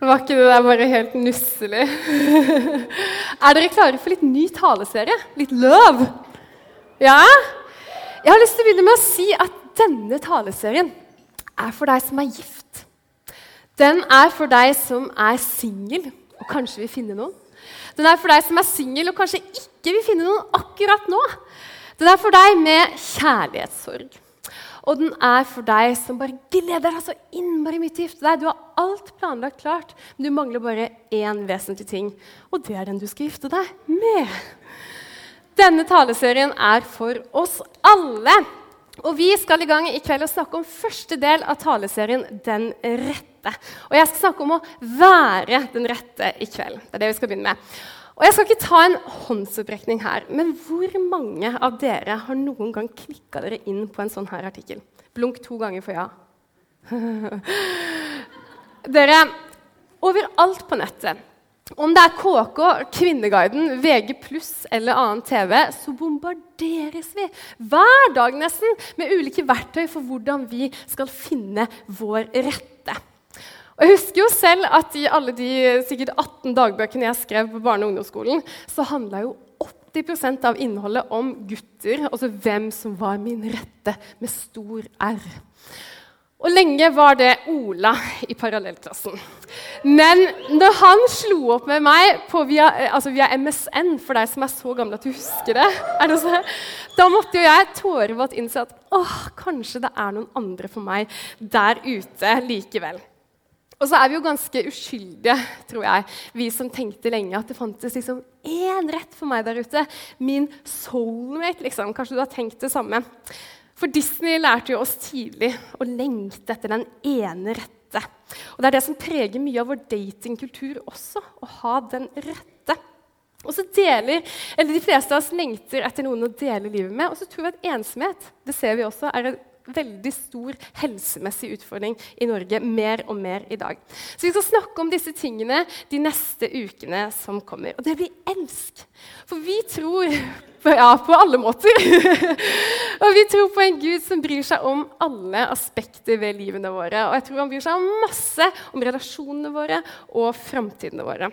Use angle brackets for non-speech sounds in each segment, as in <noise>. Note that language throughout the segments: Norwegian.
Var ikke det der bare helt nusselig? <laughs> er dere klare for litt ny taleserie? Litt love? Ja? Jeg har lyst til å begynne med å si at denne taleserien er for deg som er gift. Den er for deg som er singel og kanskje vil finne noen. Den er for deg som er singel og kanskje ikke vil finne noen akkurat nå. Den er for deg med kjærlighetssorg. Og den er for deg som bare gleder deg så innmari mye til å gifte deg. Du har alt planlagt klart, men du mangler bare én vesentlig ting. Og det er den du skal gifte deg med. Denne taleserien er for oss alle. Og Vi skal i gang i kveld og snakke om første del av taleserien 'Den rette'. Og Jeg skal snakke om å være den rette i kveld. Det er det vi skal begynne med. Og Jeg skal ikke ta en håndsopprekning her, men hvor mange av dere har noen gang klikka dere inn på en sånn her artikkel? Blunk to ganger for ja. <laughs> dere, overalt på nettet om det er KK, Kvinneguiden, VG eller annen TV, så bombarderes vi hver dag nesten med ulike verktøy for hvordan vi skal finne vår rette. Og jeg husker jo selv at i alle de sikkert 18 dagbøkene jeg skrev på barne- og ungdomsskolen, så handla jo 80% av innholdet om gutter, altså hvem som var min rette med stor R. Og lenge var det Ola i parallellklassen. Men når han slo opp med meg via, altså via, MSN, for deg som er så gammel at du husker det, det da måtte jo jeg tårevått innse at åh, kanskje det er noen andre for meg der ute likevel. Og så er vi jo ganske uskyldige, tror jeg, vi som tenkte lenge at det fantes liksom én rett for meg der ute. Min soulmate, liksom. Kanskje du har tenkt det samme. For Disney lærte jo oss tidlig å lengte etter den ene rette. Og Det er det som preger mye av vår datingkultur også, å ha den rette. Og så deler, eller De fleste av oss lengter etter noen å dele livet med. Og så tror vi at ensomhet det ser vi også, er en veldig stor helsemessig utfordring i Norge mer og mer i dag. Så vi skal snakke om disse tingene de neste ukene som kommer. Og det blir elsk. For vi tror <laughs> ja, på alle måter. <laughs> og vi tror på en Gud som bryr seg om alle aspekter ved livene våre. Og jeg tror han bryr seg masse om relasjonene våre og framtidene våre.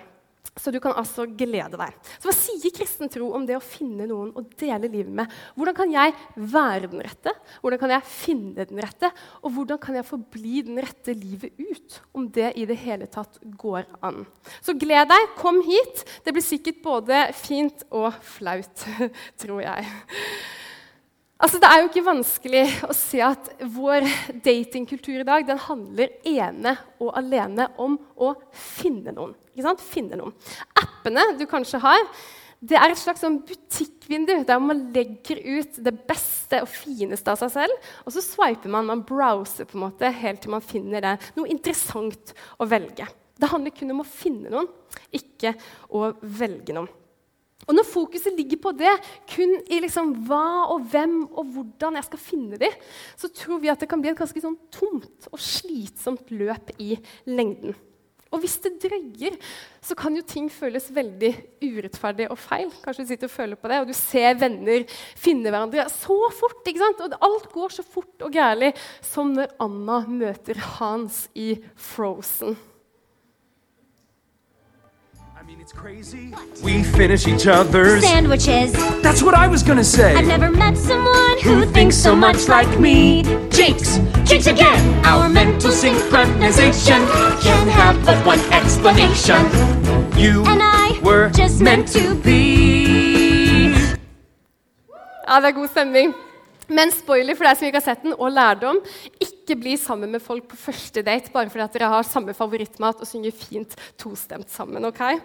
Så du kan altså glede deg. Så Hva sier kristen tro om det å finne noen å dele livet med? Hvordan kan jeg være den rette? Hvordan kan jeg finne den rette? Og hvordan kan jeg forbli den rette livet ut? Om det i det hele tatt går an. Så gled deg, kom hit. Det blir sikkert både fint og flaut, <laughs> tror jeg. Altså, det er jo ikke vanskelig å se at vår datingkultur i dag den handler ene og alene om å finne noen. Finne noen. Appene du kanskje har, det er et slags sånn butikkvindu der man legger ut det beste og fineste av seg selv. Og så swiper man, man browser på en måte helt til man finner det, noe interessant å velge. Det handler kun om å finne noen, ikke å velge noen. Og når fokuset ligger på det, kun i liksom hva og hvem og hvordan jeg skal finne dem, så tror vi at det kan bli et ganske sånn tomt og slitsomt løp i lengden. Og hvis det drøyer, så kan jo ting føles veldig urettferdig og feil. Kanskje du sitter og føler på det, og du ser venner finne hverandre så fort. ikke sant? Og alt går så fort og gærlig som når Anna møter Hans i Frozen. Mean, it's crazy. We finish each other's sandwiches. That's what I was gonna say. I've never met someone who, thinks so much like me. Jinx! Jinx again! Our mental synchronization can have but one explanation. You And I were just meant to be. Ja, det er god stemning. Men spoiler for deg som ikke har sett den, og lærdom ikke bli sammen med folk på første date bare fordi dere har samme favorittmat og synger fint tostemt sammen. ok? <laughs>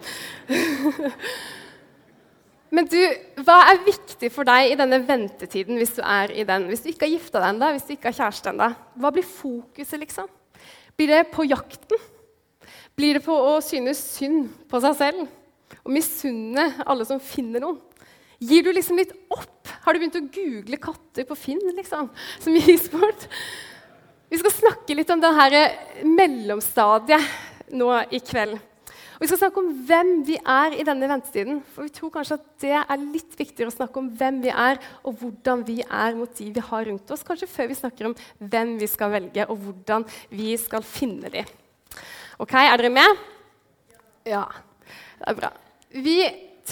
Men du, hva er viktig for deg i denne ventetiden hvis du er i den? Hvis du ikke har gifta deg ennå, hvis du ikke har kjæreste ennå, hva blir fokuset, liksom? Blir det på jakten? Blir det på å synes synd på seg selv? Og misunne alle som finner noen? Gir du liksom litt opp? Har du begynt å google katter på Finn liksom, som gir sport? Vi skal snakke litt om dette mellomstadiet nå i kveld. Og vi skal snakke om hvem vi er i denne ventetiden. For vi tror kanskje at det er litt viktigere å snakke om hvem vi er, og hvordan vi er mot de vi har rundt oss, kanskje før vi snakker om hvem vi skal velge, og hvordan vi skal finne de. Ok, Er dere med? Ja, det er bra. Vi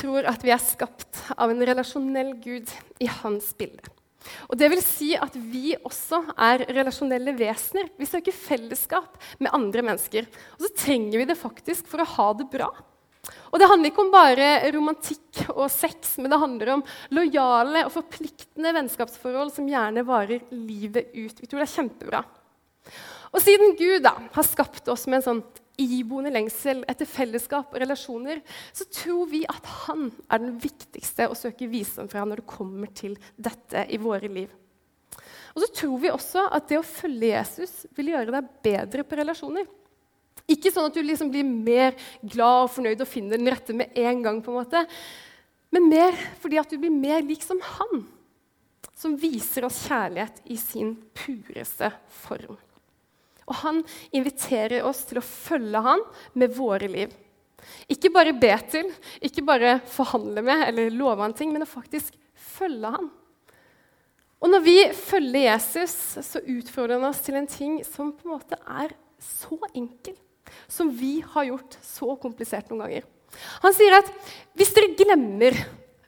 tror at vi er skapt av en relasjonell Gud i hans bilde. Og det vil si at vi også er relasjonelle vesener. Vi søker fellesskap med andre mennesker. Og så trenger vi det faktisk for å ha det bra. Og det handler ikke om bare romantikk og sex, men det handler om lojale og forpliktende vennskapsforhold som gjerne varer livet ut. Vi tror det er kjempebra. Og siden Gud da, har skapt oss med en sånn iboende lengsel etter fellesskap og relasjoner, så tror vi at han er den viktigste å søke visdom fra når det kommer til dette i våre liv. Og så tror vi også at det å følge Jesus vil gjøre deg bedre på relasjoner. Ikke sånn at du liksom blir mer glad og fornøyd og finner den rette med en gang, på en måte, men mer fordi at du blir mer lik som han, som viser oss kjærlighet i sin pureste form. Og han inviterer oss til å følge han med våre liv. Ikke bare be til, ikke bare forhandle med eller love han ting, men å faktisk følge han. Og når vi følger Jesus, så utfordrer han oss til en ting som på en måte er så enkel, som vi har gjort så komplisert noen ganger. Han sier at hvis dere glemmer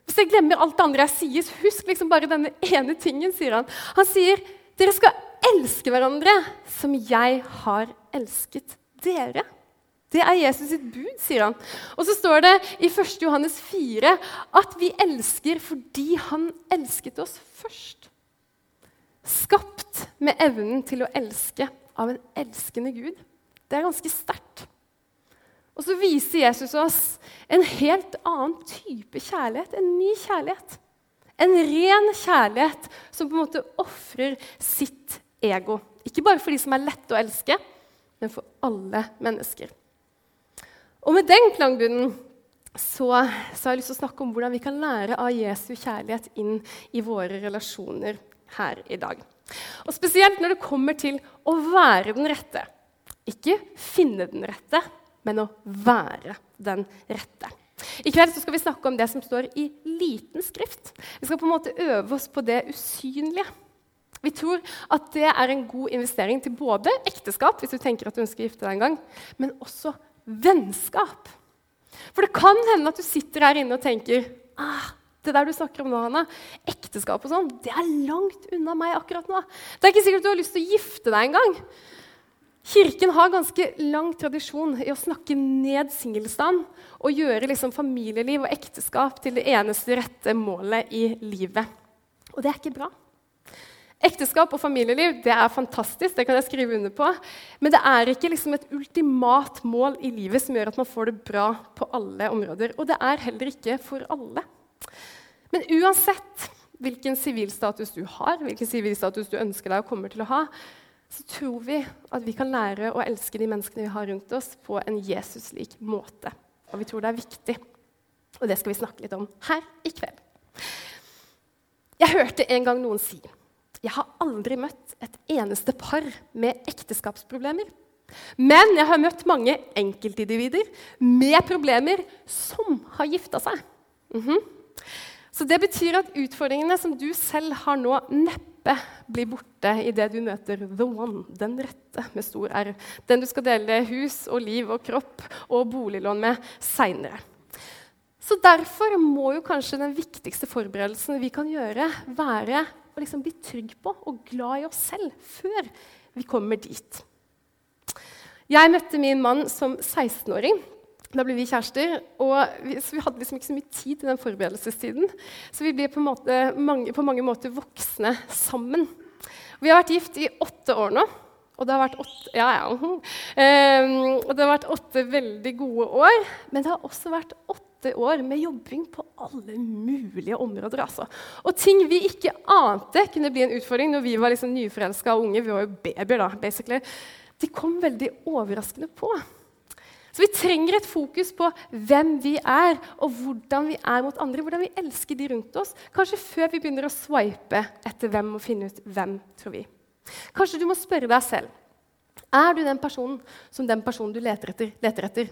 hvis dere glemmer alt det andre jeg sier, husk liksom bare denne ene tingen, sier han. Han sier dere skal elske hverandre som jeg har elsket dere. Det er Jesus sitt bud, sier han. Og så står det i 1. Johannes 4 at vi elsker fordi han elsket oss først. Skapt med evnen til å elske av en elskende Gud. Det er ganske sterkt. Og så viser Jesus oss en helt annen type kjærlighet, en ny kjærlighet. En ren kjærlighet som på en måte ofrer sitt ego. Ikke bare for de som er lette å elske, men for alle mennesker. Og med den klangbunnen så, så, har jeg lyst til å snakke om hvordan vi kan lære av Jesu kjærlighet inn i våre relasjoner her i dag. Og Spesielt når det kommer til å være den rette. Ikke finne den rette, men å være den rette. I kveld skal vi snakke om det som står i liten skrift. Vi skal på en måte øve oss på det usynlige. Vi tror at det er en god investering til både ekteskap, hvis du tenker at du ønsker å gifte deg en gang, men også vennskap. For det kan hende at du sitter her inne og tenker ah, det der du snakker om nå, Hanna, ekteskap og sånn, det er langt unna meg akkurat nå. Det er ikke sikkert du har lyst til å gifte deg engang. Kirken har ganske lang tradisjon i å snakke ned singelstand og gjøre liksom familieliv og ekteskap til det eneste rette målet i livet. Og det er ikke bra. Ekteskap og familieliv det er fantastisk, det kan jeg skrive under på. Men det er ikke liksom et ultimat mål i livet som gjør at man får det bra på alle områder. Og det er heller ikke for alle. Men uansett hvilken sivilstatus du har, hvilken sivilstatus du ønsker deg og kommer til å ha, så tror vi at vi kan lære å elske de menneskene vi har rundt oss, på en Jesus-lik måte. Og vi tror det er viktig. Og det skal vi snakke litt om her i kveld. Jeg hørte en gang noen si jeg har aldri møtt et eneste par med ekteskapsproblemer. Men jeg har møtt mange enkeltindivider med problemer som har gifta seg. Mm -hmm. Så det betyr at utfordringene som du selv har nå, neppe blir borte idet du møter the one, den rette, med stor R. Den du skal dele hus og liv og kropp og boliglån med seinere. Så derfor må jo kanskje den viktigste forberedelsen vi kan gjøre, være å liksom bli trygg på og glad i oss selv før vi kommer dit. Jeg møtte min mann som 16-åring. Da ble vi kjærester. og vi, vi, hadde liksom ikke så mye tid til den forberedelsestiden. Så vi ble på, måte, mange, på mange måter voksne sammen. Vi har vært gift i åtte år nå. Og det åtte, ja, ja. Um, <laughs> og det har vært åtte veldig gode år. Men det har også vært åtte år med jobbing på alle mulige områder. Altså. Og ting vi ikke ante kunne bli en utfordring når vi var liksom nyforelska unge. Vi var jo babyer da, basically. De kom veldig overraskende på. Så vi trenger et fokus på hvem vi er, og hvordan vi er mot andre. Hvordan vi elsker de rundt oss. Kanskje før vi begynner å swipe etter hvem og finne ut hvem tror vi. Kanskje du må spørre deg selv er du den personen som den personen du leter etter, leter etter.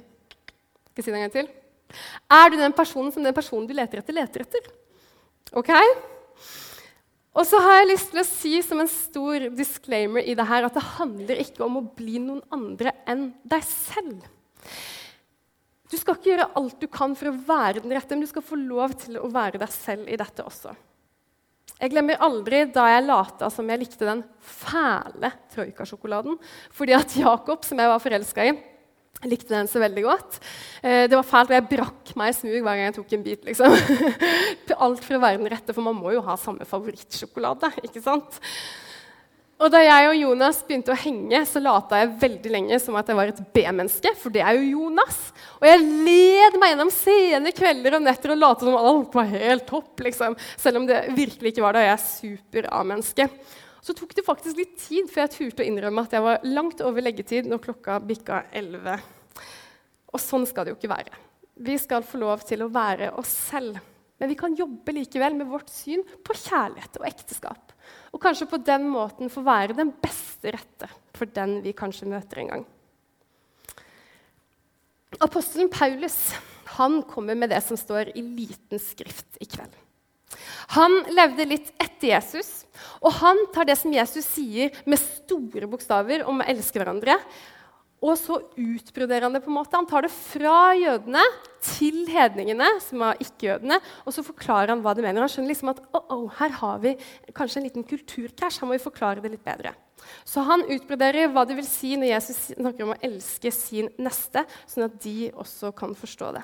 Skal jeg si det en gang til? Er du den personen som den personen du leter etter, leter etter? Ok? Og så har jeg lyst til å si som en stor disclaimer i det her at det handler ikke om å bli noen andre enn deg selv. Du skal ikke gjøre alt du kan for å være den rette, men du skal få lov til å være deg selv i dette også. Jeg glemmer aldri da jeg lata som jeg likte den fæle troikasjokoladen. Fordi at Jakob, som jeg var forelska i, likte den så veldig godt. Eh, det var fælt, og jeg brakk meg i smug hver gang jeg tok en bit. liksom. <laughs> Alt være den rette, for man må jo ha samme favorittsjokolade. ikke sant? Og da jeg og Jonas begynte å henge, så lata jeg veldig lenge som at jeg var et B-menneske, for det er jo Jonas. Og jeg led meg gjennom sene kvelder og netter og lot som alt var helt topp. liksom. Selv om det virkelig ikke var det, og jeg er super-A-menneske. Så tok det faktisk litt tid før jeg turte å innrømme at jeg var langt over leggetid når klokka bikka 11. Og sånn skal det jo ikke være. Vi skal få lov til å være oss selv. Men vi kan jobbe likevel med vårt syn på kjærlighet og ekteskap. Og kanskje på den måten få være den beste rette for den vi kanskje møter en gang. Apostelen Paulus han kommer med det som står i liten skrift i kveld. Han levde litt etter Jesus, og han tar det som Jesus sier, med store bokstaver om å elske hverandre. Og så utbroderer han det. på en måte. Han tar det fra jødene til hedningene, som var ikke-jødene, og så forklarer han hva det mener. Han skjønner liksom at oh, oh, her har vi kanskje en liten kulturkrasj. Her må vi forklare det litt bedre. Så han utbroderer hva det vil si når Jesus snakker om å elske sin neste, sånn at de også kan forstå det.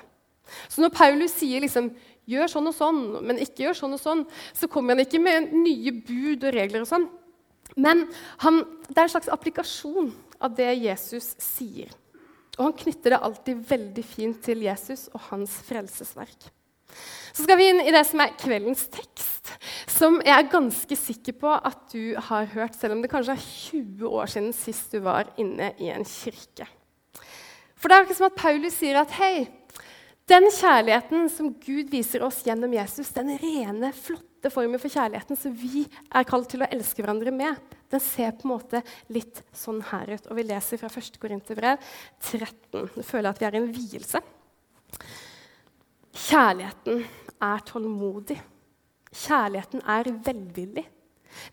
Så når Paulus sier liksom, 'gjør sånn og sånn', men ikke gjør sånn og sånn, så kommer han ikke med nye bud og regler og sånn. Men han, det er en slags applikasjon av det Jesus sier. Og han knytter det alltid veldig fint til Jesus og hans frelsesverk. Så skal vi inn i det som er kveldens tekst, som jeg er ganske sikker på at du har hørt, selv om det kanskje er 20 år siden sist du var inne i en kirke. For det er ikke som at Paulus sier at hei, den kjærligheten som Gud viser oss gjennom Jesus, den rene, flotte formen for kjærligheten som vi er kalt til å elske hverandre med, den ser på en måte litt sånn her ut. Og vi leser fra 1. Korinterbrev 13. Jeg føler at vi er i en vielse. Kjærligheten er tålmodig. Kjærligheten er velvillig.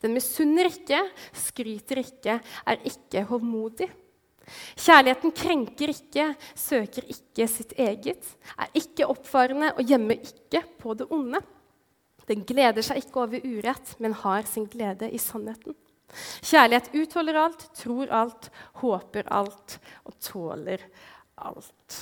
Den misunner ikke, skryter ikke, er ikke hovmodig. Kjærligheten krenker ikke, søker ikke sitt eget, er ikke oppfarende og gjemmer ikke på det onde. Den gleder seg ikke over urett, men har sin glede i sannheten. Kjærlighet utholder alt, tror alt, håper alt og tåler alt.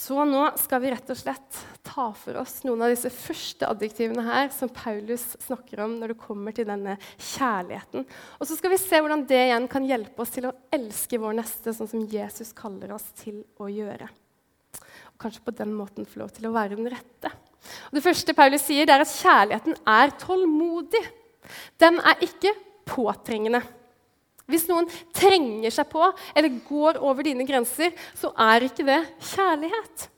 Så nå skal vi rett og slett ta for oss noen av disse første adjektivene her som Paulus snakker om når det kommer til denne kjærligheten. Og så skal vi se hvordan det igjen kan hjelpe oss til å elske vår neste sånn som Jesus kaller oss til å gjøre. Og kanskje på den måten få lov til å være den rette. Og det første Paulus sier, er at kjærligheten er tålmodig. Den er ikke påtrengende. Hvis noen trenger seg på eller går over dine grenser, så er ikke det kjærlighet.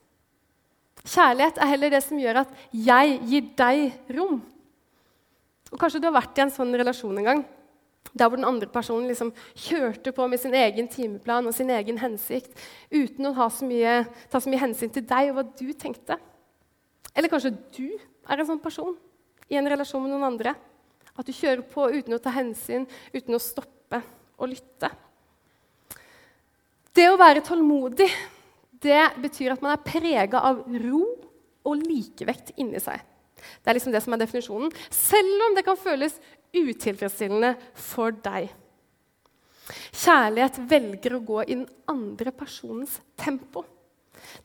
Kjærlighet er heller det som gjør at jeg gir deg rom. Og Kanskje du har vært i en sånn relasjon en gang. Der hvor den andre personen liksom kjørte på med sin egen timeplan og sin egen hensikt uten å så mye, ta så mye hensyn til deg og hva du tenkte. Eller kanskje du er en sånn person i en relasjon med noen andre. At du kjører på uten å ta hensyn, uten å stoppe og lytte. Det å være tålmodig det betyr at man er prega av ro og likevekt inni seg. Det er liksom det som er definisjonen, selv om det kan føles utilfredsstillende for deg. Kjærlighet velger å gå i den andre personens tempo.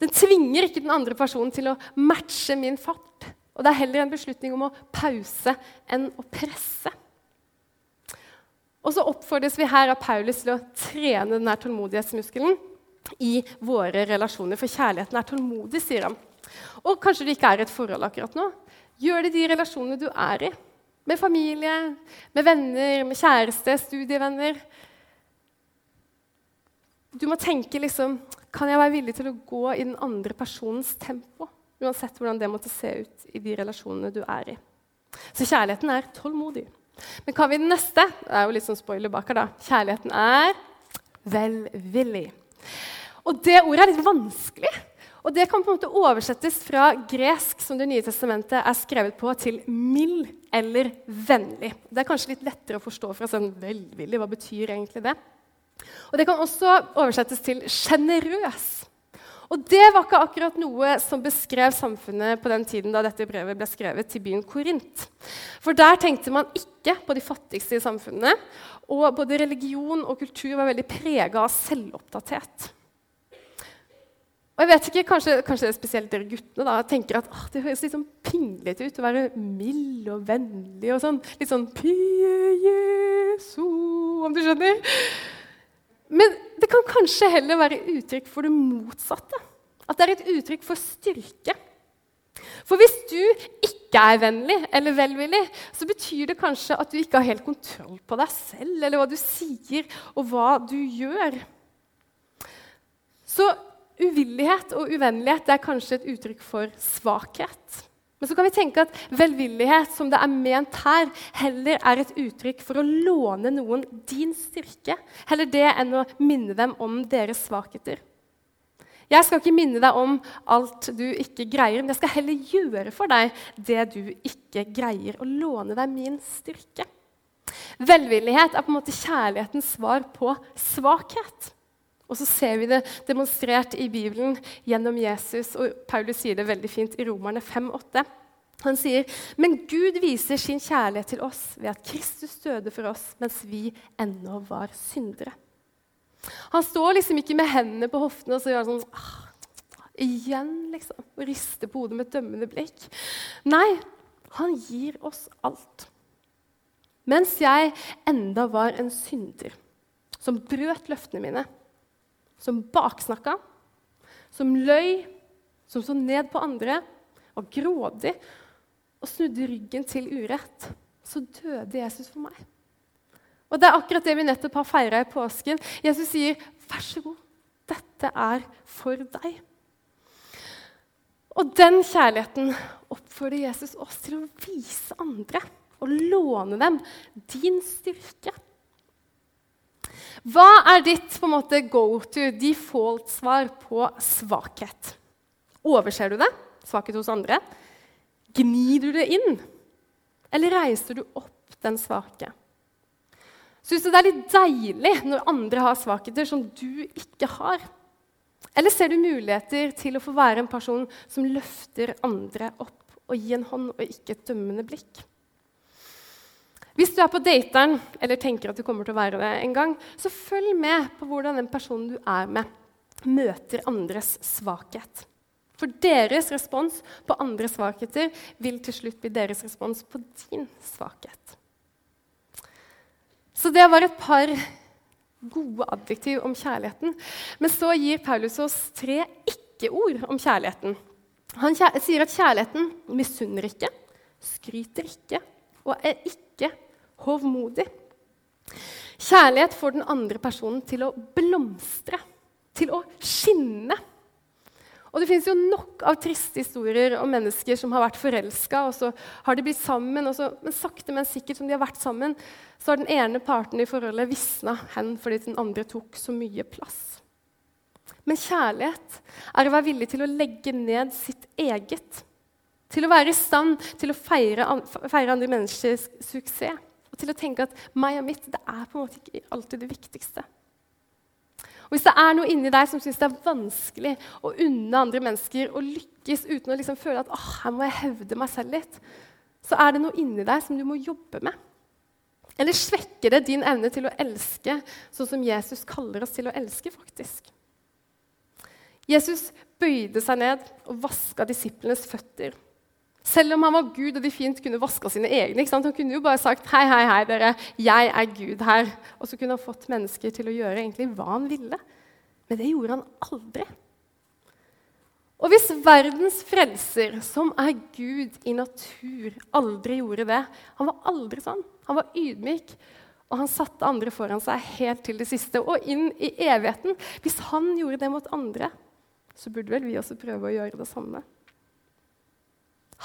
Den tvinger ikke den andre personen til å matche min fart. Og det er heller en beslutning om å pause enn å presse. Og så oppfordres vi her av Paulus til å trene denne tålmodighetsmuskelen i våre relasjoner. For kjærligheten er tålmodig, sier han. Og kanskje du ikke er i et forhold akkurat nå. Gjør det de relasjonene du er i. Med familie, med venner, med kjæreste, studievenner. Du må tenke liksom Kan jeg være villig til å gå i den andre personens tempo? Uansett hvordan det måtte se ut i de relasjonene du er i. Så kjærligheten er tålmodig. Men hva vil den neste? Det er jo litt sånn spoiler bak her, da. Kjærligheten er velvillig. Og det ordet er litt vanskelig. Og det kan på en måte oversettes fra gresk, som Det nye testamentet er skrevet på, til mild eller vennlig. Det er kanskje litt lettere å forstå fra sånn velvillig. Hva betyr egentlig det? Og Det kan også oversettes til sjenerøs. Og det var ikke akkurat noe som beskrev samfunnet på den tiden da dette brevet ble skrevet til byen Korint. For der tenkte man ikke på de fattigste i samfunnet, og både religion og kultur var veldig prega av selvoppdatert. Og jeg vet ikke, Kanskje, kanskje spesielt dere guttene da, tenker at det høres litt sånn pinglete ut å være mild og vennlig og sånn. Litt sånn Pie Jesu, om du skjønner? Men det kan kanskje heller være uttrykk for det motsatte. At det er et uttrykk for styrke. For hvis du ikke er vennlig eller velvillig, så betyr det kanskje at du ikke har helt kontroll på deg selv eller hva du sier, og hva du gjør. Så uvillighet og uvennlighet er kanskje et uttrykk for svakhet. Men så kan vi tenke at velvillighet som det er ment her, heller er et uttrykk for å låne noen din styrke, heller det enn å minne dem om deres svakheter. Jeg skal ikke minne deg om alt du ikke greier, men jeg skal heller gjøre for deg det du ikke greier, og låne deg min styrke. Velvillighet er på en måte kjærlighetens svar på svakhet. Og så ser vi det demonstrert i Bibelen gjennom Jesus. og Paulus sier det veldig fint i Romerne 5,8. Han sier, 'Men Gud viser sin kjærlighet til oss ved at Kristus døde for oss mens vi ennå var syndere.' Han står liksom ikke med hendene på hoftene og så gjør sånn ah, Igjen, liksom. Og rister på hodet med et dømmende blikk. Nei, han gir oss alt. Mens jeg enda var en synder som brøt løftene mine som baksnakka, som løy, som så ned på andre, var grådig og snudde ryggen til urett, så døde Jesus for meg. Og Det er akkurat det vi nettopp har feira i påsken. Jesus sier, 'Vær så god, dette er for deg'. Og den kjærligheten oppfordrer Jesus oss til å vise andre og låne dem din styrke hva er ditt på en måte, go to, default-svar på svakhet? Overser du det? Svakhet hos andre? Gnir du det inn? Eller reiser du opp den svake? Syns du det er litt deilig når andre har svakheter som du ikke har? Eller ser du muligheter til å få være en person som løfter andre opp og gir en hånd og ikke et dømmende blikk? Hvis du er på dateren eller tenker at du kommer til å være det en gang, så følg med på hvordan den personen du er med, møter andres svakhet. For deres respons på andres svakheter vil til slutt bli deres respons på din svakhet. Så det var et par gode adjektiv om kjærligheten. Men så gir Paulus oss tre ikke-ord om kjærligheten. Han sier at kjærligheten misunner ikke, skryter ikke og er ikke hovmodig. Kjærlighet får den andre personen til å blomstre, til å skinne. Og Det fins nok av triste historier om mennesker som har vært forelska, og så har de blitt sammen, og så, men sakte, men sikkert som de har vært sammen, så har den ene parten i forholdet visna hen fordi den andre tok så mye plass. Men kjærlighet er å være villig til å legge ned sitt eget. Til å være i stand til å feire, feire andre menneskers suksess. Og til å tenke at meg og mitt det er på en måte ikke alltid det viktigste. Og Hvis det er noe inni deg som syns det er vanskelig å unne andre mennesker å lykkes uten å liksom føle at oh, her må jeg hevde meg selv litt, så er det noe inni deg som du må jobbe med. Eller svekker det din evne til å elske sånn som Jesus kaller oss til å elske? faktisk? Jesus bøyde seg ned og vaska disiplenes føtter selv om han var Gud og de fint kunne vaska sine egne. Han kunne jo bare sagt hei, hei, hei, dere, jeg er Gud her. Og så kunne han fått mennesker til å gjøre egentlig hva han ville. Men det gjorde han aldri. Og hvis verdens frelser, som er Gud i natur, aldri gjorde det Han var aldri sånn. Han var ydmyk, og han satte andre foran seg helt til det siste og inn i evigheten. Hvis han gjorde det mot andre, så burde vel vi også prøve å gjøre det samme.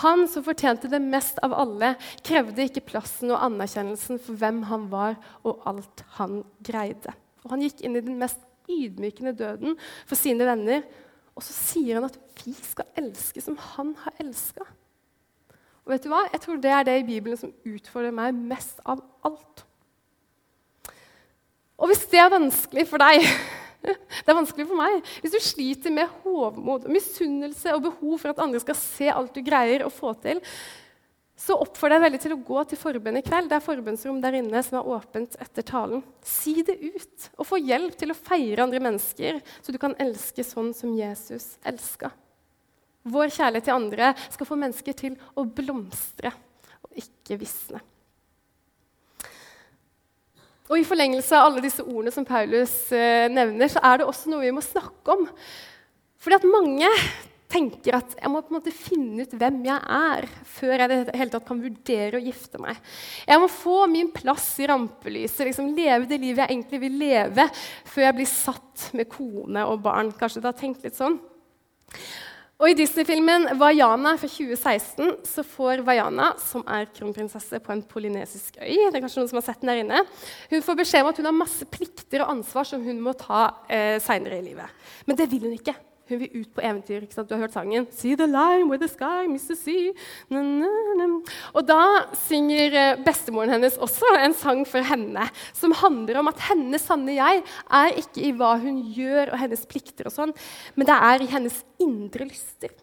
Han som fortjente det mest av alle, krevde ikke plassen og anerkjennelsen for hvem han var, og alt han greide. Og han gikk inn i den mest ydmykende døden for sine venner, Og så sier han at vi skal elske som han har elska. Og vet du hva? Jeg tror det er det i Bibelen som utfordrer meg mest av alt. Og hvis det er vanskelig for deg <laughs> <laughs> Det er vanskelig for meg. Hvis du sliter med hovmod, misunnelse og behov for at andre skal se alt du greier å få til, så oppfordrer jeg veldig til å gå til forbønn i kveld. Det er forbønnsrom der inne som er åpent etter talen. Si det ut, og få hjelp til å feire andre mennesker, så du kan elske sånn som Jesus elska. Vår kjærlighet til andre skal få mennesker til å blomstre og ikke visne. Og I forlengelse av alle disse ordene som Paulus eh, nevner, så er det også noe vi må snakke om. Fordi at mange tenker at jeg må på en måte finne ut hvem jeg er, før jeg det hele tatt kan vurdere å gifte meg. Jeg må få min plass i rampelyset, liksom leve det livet jeg egentlig vil leve, før jeg blir satt med kone og barn. Kanskje du har tenkt litt sånn? Og I Disney-filmen Vaiana fra 2016 så får Vaiana, som er kronprinsesse på en polynesisk øy det er kanskje noen som har sett den der inne, hun får beskjed om at hun har masse plikter og ansvar som hun må ta eh, seinere i livet. Men det vil hun ikke. Hun vil ut på eventyr. ikke sant? Du har hørt sangen? See the line where the sky meets the sea. Na, na, na. Og da synger eh, bestemoren hennes også en sang for henne som handler om at hennes sanne jeg er ikke i hva hun gjør og hennes plikter, og sånn, men det er i hennes indre lyster.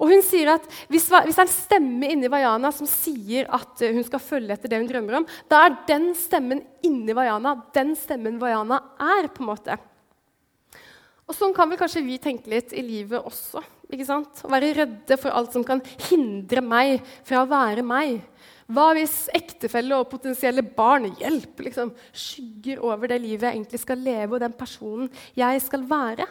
Og hun sier at hvis, hvis det er en stemme inni Vaiana som sier at eh, hun skal følge etter det hun drømmer om, da er den stemmen inni Vaiana den stemmen Vaiana er. på en måte. Og Sånn kan vel kanskje vi tenke litt i livet også. ikke sant? Være redde for alt som kan hindre meg fra å være meg. Hva hvis ektefelle og potensielle barn hjelp, liksom, skygger over det livet jeg egentlig skal leve, og den personen jeg skal være?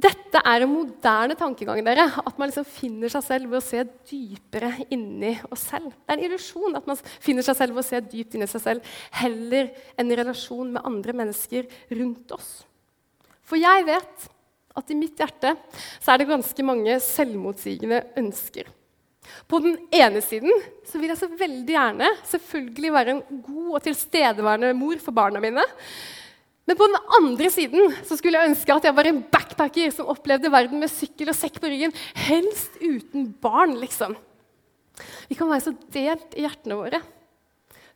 Dette er en moderne tankegang. dere, At man liksom finner seg selv ved å se dypere inni oss selv. Det er en illusjon at man finner seg selv ved å se dypt inni seg selv, heller enn i relasjon med andre mennesker rundt oss. For jeg vet at i mitt hjerte så er det ganske mange selvmotsigende ønsker. På den ene siden så vil jeg så veldig gjerne selvfølgelig være en god og tilstedeværende mor for barna mine. Men på den andre siden så skulle jeg ønske at jeg var en backpacker som opplevde verden med sykkel og sekk på ryggen, helst uten barn, liksom. Vi kan være så delt i hjertene våre.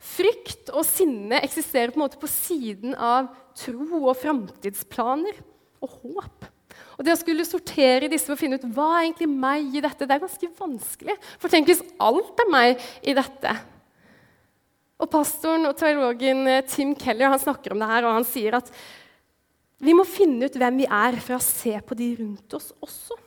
Frykt og sinne eksisterer på en måte på siden av tro og framtidsplaner og håp. Og Det å skulle sortere disse og finne ut hva er egentlig meg i dette, det er ganske vanskelig. For tenk hvis alt er meg i dette. Og Pastoren og teologen eh, Tim Keller han snakker om det her, og han sier at vi må finne ut hvem vi er, for å se på de rundt oss også.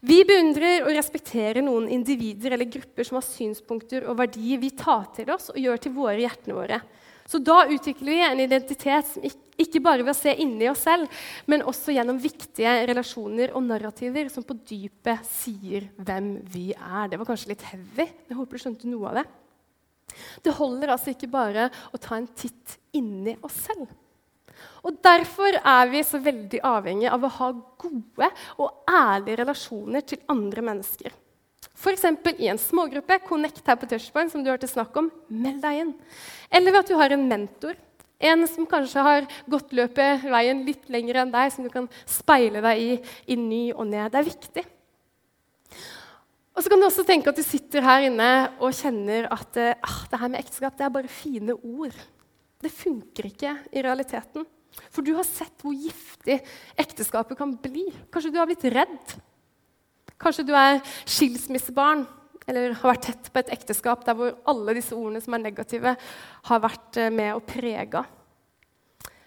Vi beundrer og respekterer noen individer eller grupper som har synspunkter og verdier vi tar til oss og gjør til våre hjertene våre. Så da utvikler vi en identitet som ikke bare ved å se inni oss selv, men også gjennom viktige relasjoner og narrativer som på dypet sier hvem vi er. Det var kanskje litt heavy. Jeg håper du skjønte noe av det. Det holder altså ikke bare å ta en titt inni oss selv. Og Derfor er vi så veldig avhengige av å ha gode og ærlige relasjoner til andre mennesker. F.eks. i en smågruppe. Connect her på Touchpoint, som du hørte snakk om. Meld deg inn. Eller ved at du har en mentor. En som kanskje har gått løpet veien litt lenger enn deg, som du kan speile deg i i ny og ned. Det er viktig. Og så kan du også tenke at du sitter her inne og kjenner at ah, det her med ekteskap det er bare fine ord. Det funker ikke i realiteten. For du har sett hvor giftig ekteskapet kan bli. Kanskje du har blitt redd. Kanskje du er skilsmissebarn eller har vært tett på et ekteskap der hvor alle disse ordene som er negative, har vært eh, med og prega.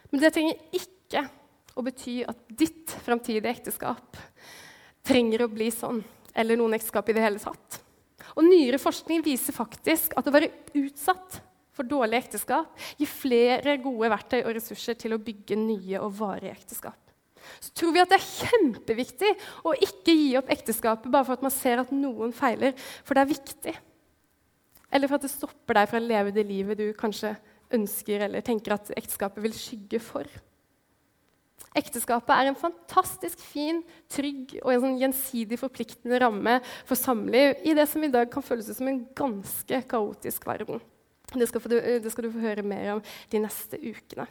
Men det trenger ikke å bety at ditt framtidige ekteskap trenger å bli sånn, eller noen ekteskap i det hele tatt. Og Nyere forskning viser faktisk at å være utsatt for dårlig ekteskap gir flere gode verktøy og ressurser til å bygge nye og varige ekteskap. Så tror vi at det er kjempeviktig å ikke gi opp ekteskapet bare for at man ser at noen feiler, for det er viktig. Eller for at det stopper deg fra å leve det livet du kanskje ønsker eller tenker at ekteskapet vil skygge for. Ekteskapet er en fantastisk fin, trygg og en sånn gjensidig forpliktende ramme for samliv i det som i dag kan føles som en ganske kaotisk verden. Det skal, du, det skal, du, få høre mer om de neste ukene.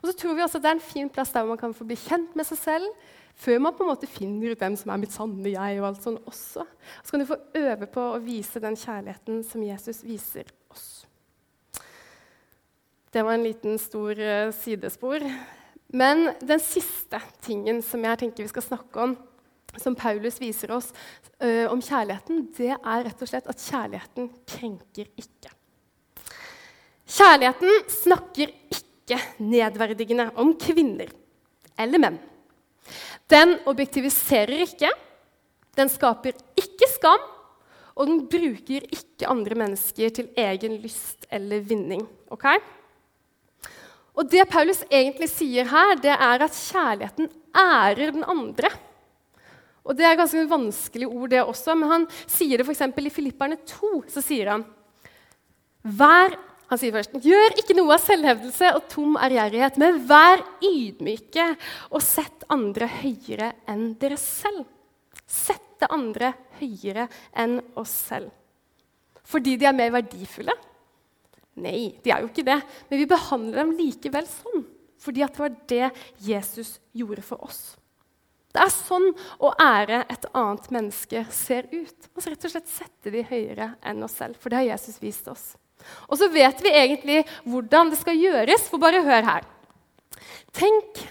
Og så tror vi også at det er en fin plass der man kan få bli kjent med seg selv før man på en måte finner ut hvem som er mitt sanne jeg. og alt sånt også. Så kan du få øve på å vise den kjærligheten som Jesus viser oss. Det var en liten, stor uh, sidespor. Men den siste tingen som jeg tenker vi skal snakke om, som Paulus viser oss ø, om kjærligheten, det er rett og slett at kjærligheten krenker ikke. Kjærligheten snakker ikke nedverdigende om kvinner eller menn. Den objektiviserer ikke, den skaper ikke skam, og den bruker ikke andre mennesker til egen lyst eller vinning. Okay? Og Det Paulus egentlig sier her, det er at kjærligheten ærer den andre. Og Det er ganske vanskelig ord, det også, men han sier det f.eks. i Filipperne 2. Så sier han Vær han sier først gjør ikke noe av selvhevdelse og tom ærgjerrighet, men vær ydmyke og sett andre høyere enn dere selv. Sette andre høyere enn oss selv. Fordi de er mer verdifulle? Nei, de er jo ikke det. Men vi behandler dem likevel sånn. Fordi det var det Jesus gjorde for oss. Det er sånn å ære et annet menneske ser ut. Altså rett og slett sette de høyere enn oss selv. For det har Jesus vist oss. Og så vet vi egentlig hvordan det skal gjøres, for bare hør her. Tenk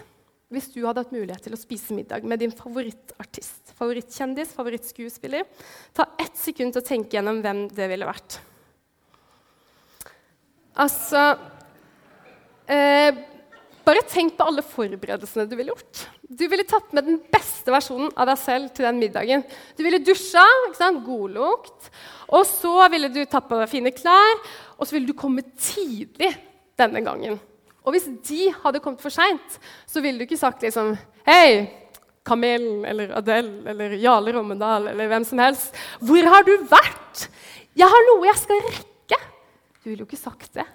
hvis du hadde hatt mulighet til å spise middag med din favorittartist, favorittkjendis, favorittskuespiller. Ta ett sekund til å tenke gjennom hvem det ville vært. Altså eh, Bare tenk på alle forberedelsene du ville gjort. Du ville tatt med den beste versjonen av deg selv til den middagen. Du ville dusja, godlukt, og så ville du tatt på deg fine klær, og så ville du komme tidlig denne gangen. Og hvis de hadde kommet for seint, så ville du ikke sagt liksom Hei, Kamelen eller Adele eller Jarle Rommedal eller hvem som helst. Hvor har du vært? Jeg har noe jeg skal rekke. Du ville jo ikke sagt det.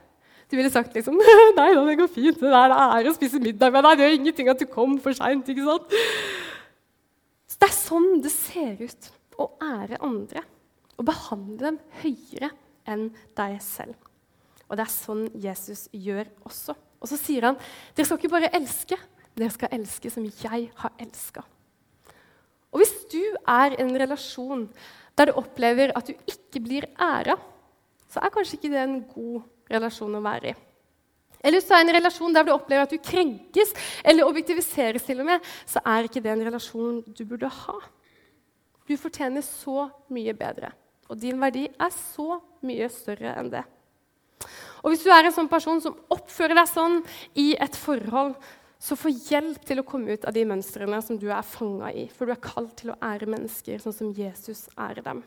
Du ville sagt liksom <laughs> Nei da, det går fint. Det er er å spise middag med deg. Det gjør ingenting at du kom for seint. Det er sånn det ser ut å ære andre og behandle dem høyere enn deg selv. Og det er sånn Jesus gjør også. Og så sier han dere skal ikke bare elske, dere skal elske som jeg har elska. Og hvis du er i en relasjon der du opplever at du ikke blir æra, så er kanskje ikke det en god relasjon å være i. Eller du er en relasjon der du opplever at du krenkes eller objektiviseres, til og med, så er ikke det en relasjon du burde ha. Du fortjener så mye bedre. Og din verdi er så mye større enn det. Og hvis du er en sånn person som oppfører deg sånn i et forhold, så få hjelp til å komme ut av de mønstrene som du er fanga i. For du er kalt til å ære mennesker sånn som Jesus ærer dem.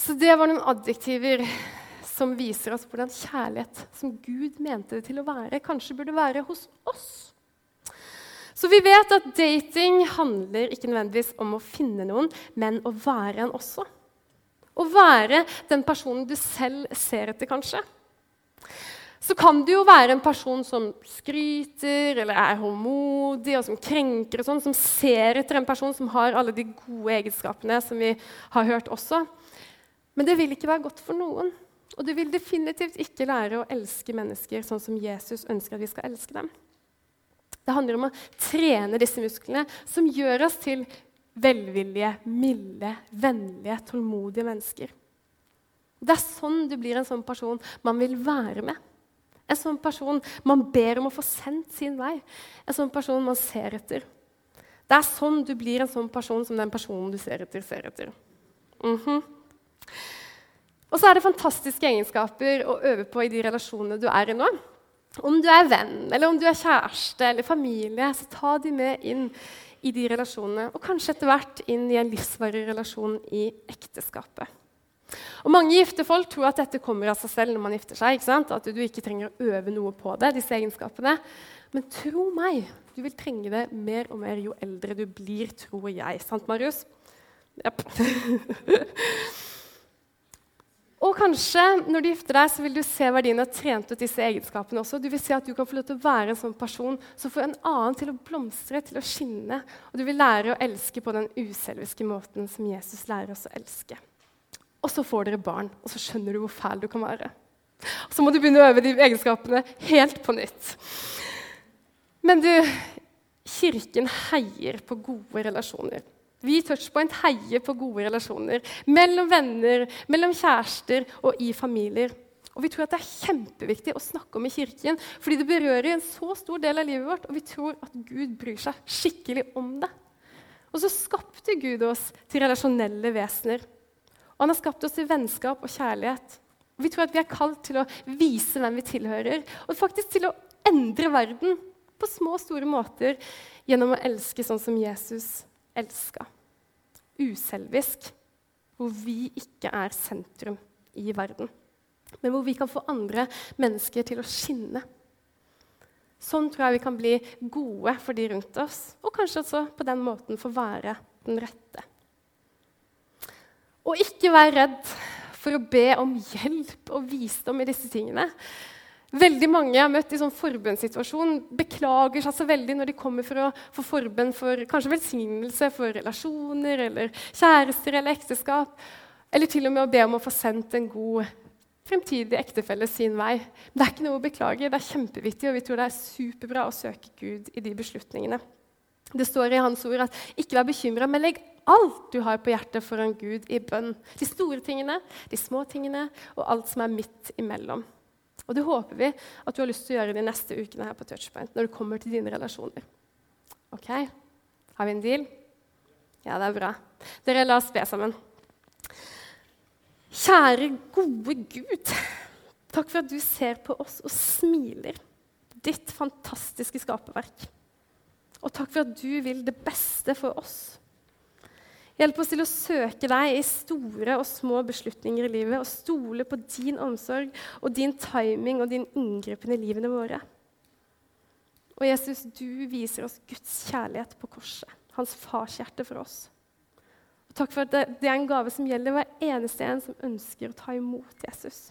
Så det var noen adjektiver som viser oss hvordan kjærlighet som Gud mente det til å være, kanskje burde være hos oss. Så vi vet at dating handler ikke nødvendigvis om å finne noen, men å være en også. Å være den personen du selv ser etter, kanskje. Så kan du jo være en person som skryter eller er håndmodig og som krenker, og sånn, som ser etter en person som har alle de gode egenskapene som vi har hørt også. Men det vil ikke være godt for noen. Og du vil definitivt ikke lære å elske mennesker sånn som Jesus ønsker at vi skal elske dem. Det handler om å trene disse musklene, som gjør oss til velvillige, milde, vennlige, tålmodige mennesker. Det er sånn du blir en sånn person man vil være med. En sånn person man ber om å få sendt sin vei. En sånn person man ser etter. Det er sånn du blir en sånn person som den personen du ser etter, ser etter. Mm -hmm. Og så er det fantastiske egenskaper å øve på i de relasjonene du er i nå. Om du er venn, eller om du er kjæreste eller familie, så ta de med inn i de relasjonene. Og kanskje etter hvert inn i en livsvarig relasjon i ekteskapet. Og Mange gifte folk tror at dette kommer av seg selv når man gifter seg. At du ikke trenger å øve noe på det, disse egenskapene. Men tro meg, du vil trenge det mer og mer jo eldre du blir, tror jeg. Sant, Marius? Jepp. <laughs> Og kanskje når du gifter deg, så vil du se verdien av å trent ut disse egenskapene også. Du vil se at du kan få lov til å være en sånn person som får en annen til å blomstre, til å skinne. Og du vil lære å elske på den uselviske måten som Jesus lærer oss å elske. Og så får dere barn, og så skjønner du hvor fæl du kan være. Og Så må du begynne å øve de egenskapene helt på nytt. Men du, kirken heier på gode relasjoner. Vi i Touchpoint heier på gode relasjoner mellom venner, mellom kjærester og i familier. Og vi tror at det er kjempeviktig å snakke om i kirken, fordi det berører en så stor del av livet vårt, og vi tror at Gud bryr seg skikkelig om det. Og så skapte Gud oss til relasjonelle vesener. Og han har skapt oss til vennskap og kjærlighet. Og vi tror at vi er kalt til å vise hvem vi tilhører, og faktisk til å endre verden på små og store måter gjennom å elske sånn som Jesus elska. Uselvisk, hvor vi ikke er sentrum i verden, men hvor vi kan få andre mennesker til å skinne. Sånn tror jeg vi kan bli gode for de rundt oss, og kanskje også på den måten få være den rette. Og ikke vær redd for å be om hjelp og visdom i disse tingene. Veldig mange jeg har møtt i sånn forbønnssituasjon, beklager seg så veldig når de kommer for å få forbønn for kanskje velsignelse for relasjoner eller kjærester eller ekteskap. Eller til og med å be om å få sendt en god fremtidig ektefelle sin vei. Men det er ikke noe å beklage. Det er kjempeviktig, og vi tror det er superbra å søke Gud i de beslutningene. Det står i hans ord at 'ikke vær bekymra, men legg alt du har på hjertet foran Gud i bønn'. De store tingene, de små tingene og alt som er midt imellom. Og Det håper vi at du har lyst til å gjøre de neste ukene her på Touchpoint når det kommer til dine relasjoner. Ok? Har vi en deal? Ja, det er bra. Dere, la oss be sammen. Kjære, gode Gud. Takk for at du ser på oss og smiler. Ditt fantastiske skaperverk. Og takk for at du vil det beste for oss. Hjelp oss til å søke deg i store og små beslutninger i livet og stole på din omsorg og din timing og din inngripen i livene våre. Og Jesus, du viser oss Guds kjærlighet på korset, hans farshjerte for oss. Og takk for at det, er en gave som gjelder hver eneste en som ønsker å ta imot Jesus.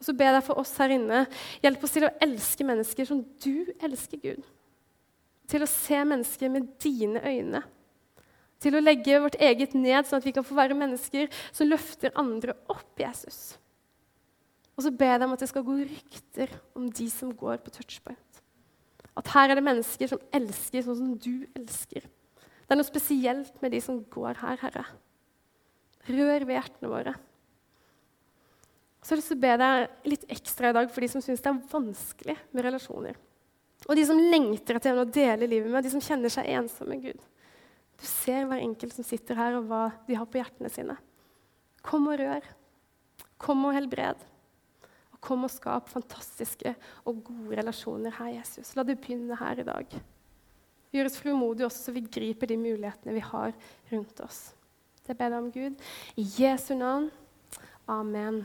Og så ber jeg deg for oss her inne, hjelp oss til å elske mennesker som du elsker, Gud til å se mennesker med dine øyne. Til å legge vårt eget ned, sånn at vi kan få være mennesker som løfter andre opp, Jesus. Og så ber jeg deg om at det skal gå rykter om de som går på touchpoint. At her er det mennesker som elsker sånn som du elsker. Det er noe spesielt med de som går her, Herre. Rør ved hjertene våre. Så jeg har lyst til å be deg litt ekstra i dag for de som syns det er vanskelig med relasjoner. Og de som lengter etter å dele livet med, de som kjenner seg ensomme. Gud. Du ser hver enkelt som sitter her, og hva de har på hjertene sine. Kom og rør. Kom og helbred. Og kom og skap fantastiske og gode relasjoner her, Jesus. La det begynne her i dag. Gjør oss frimodige også, så vi griper de mulighetene vi har rundt oss. Det ber jeg om, Gud. I Jesu navn. Amen.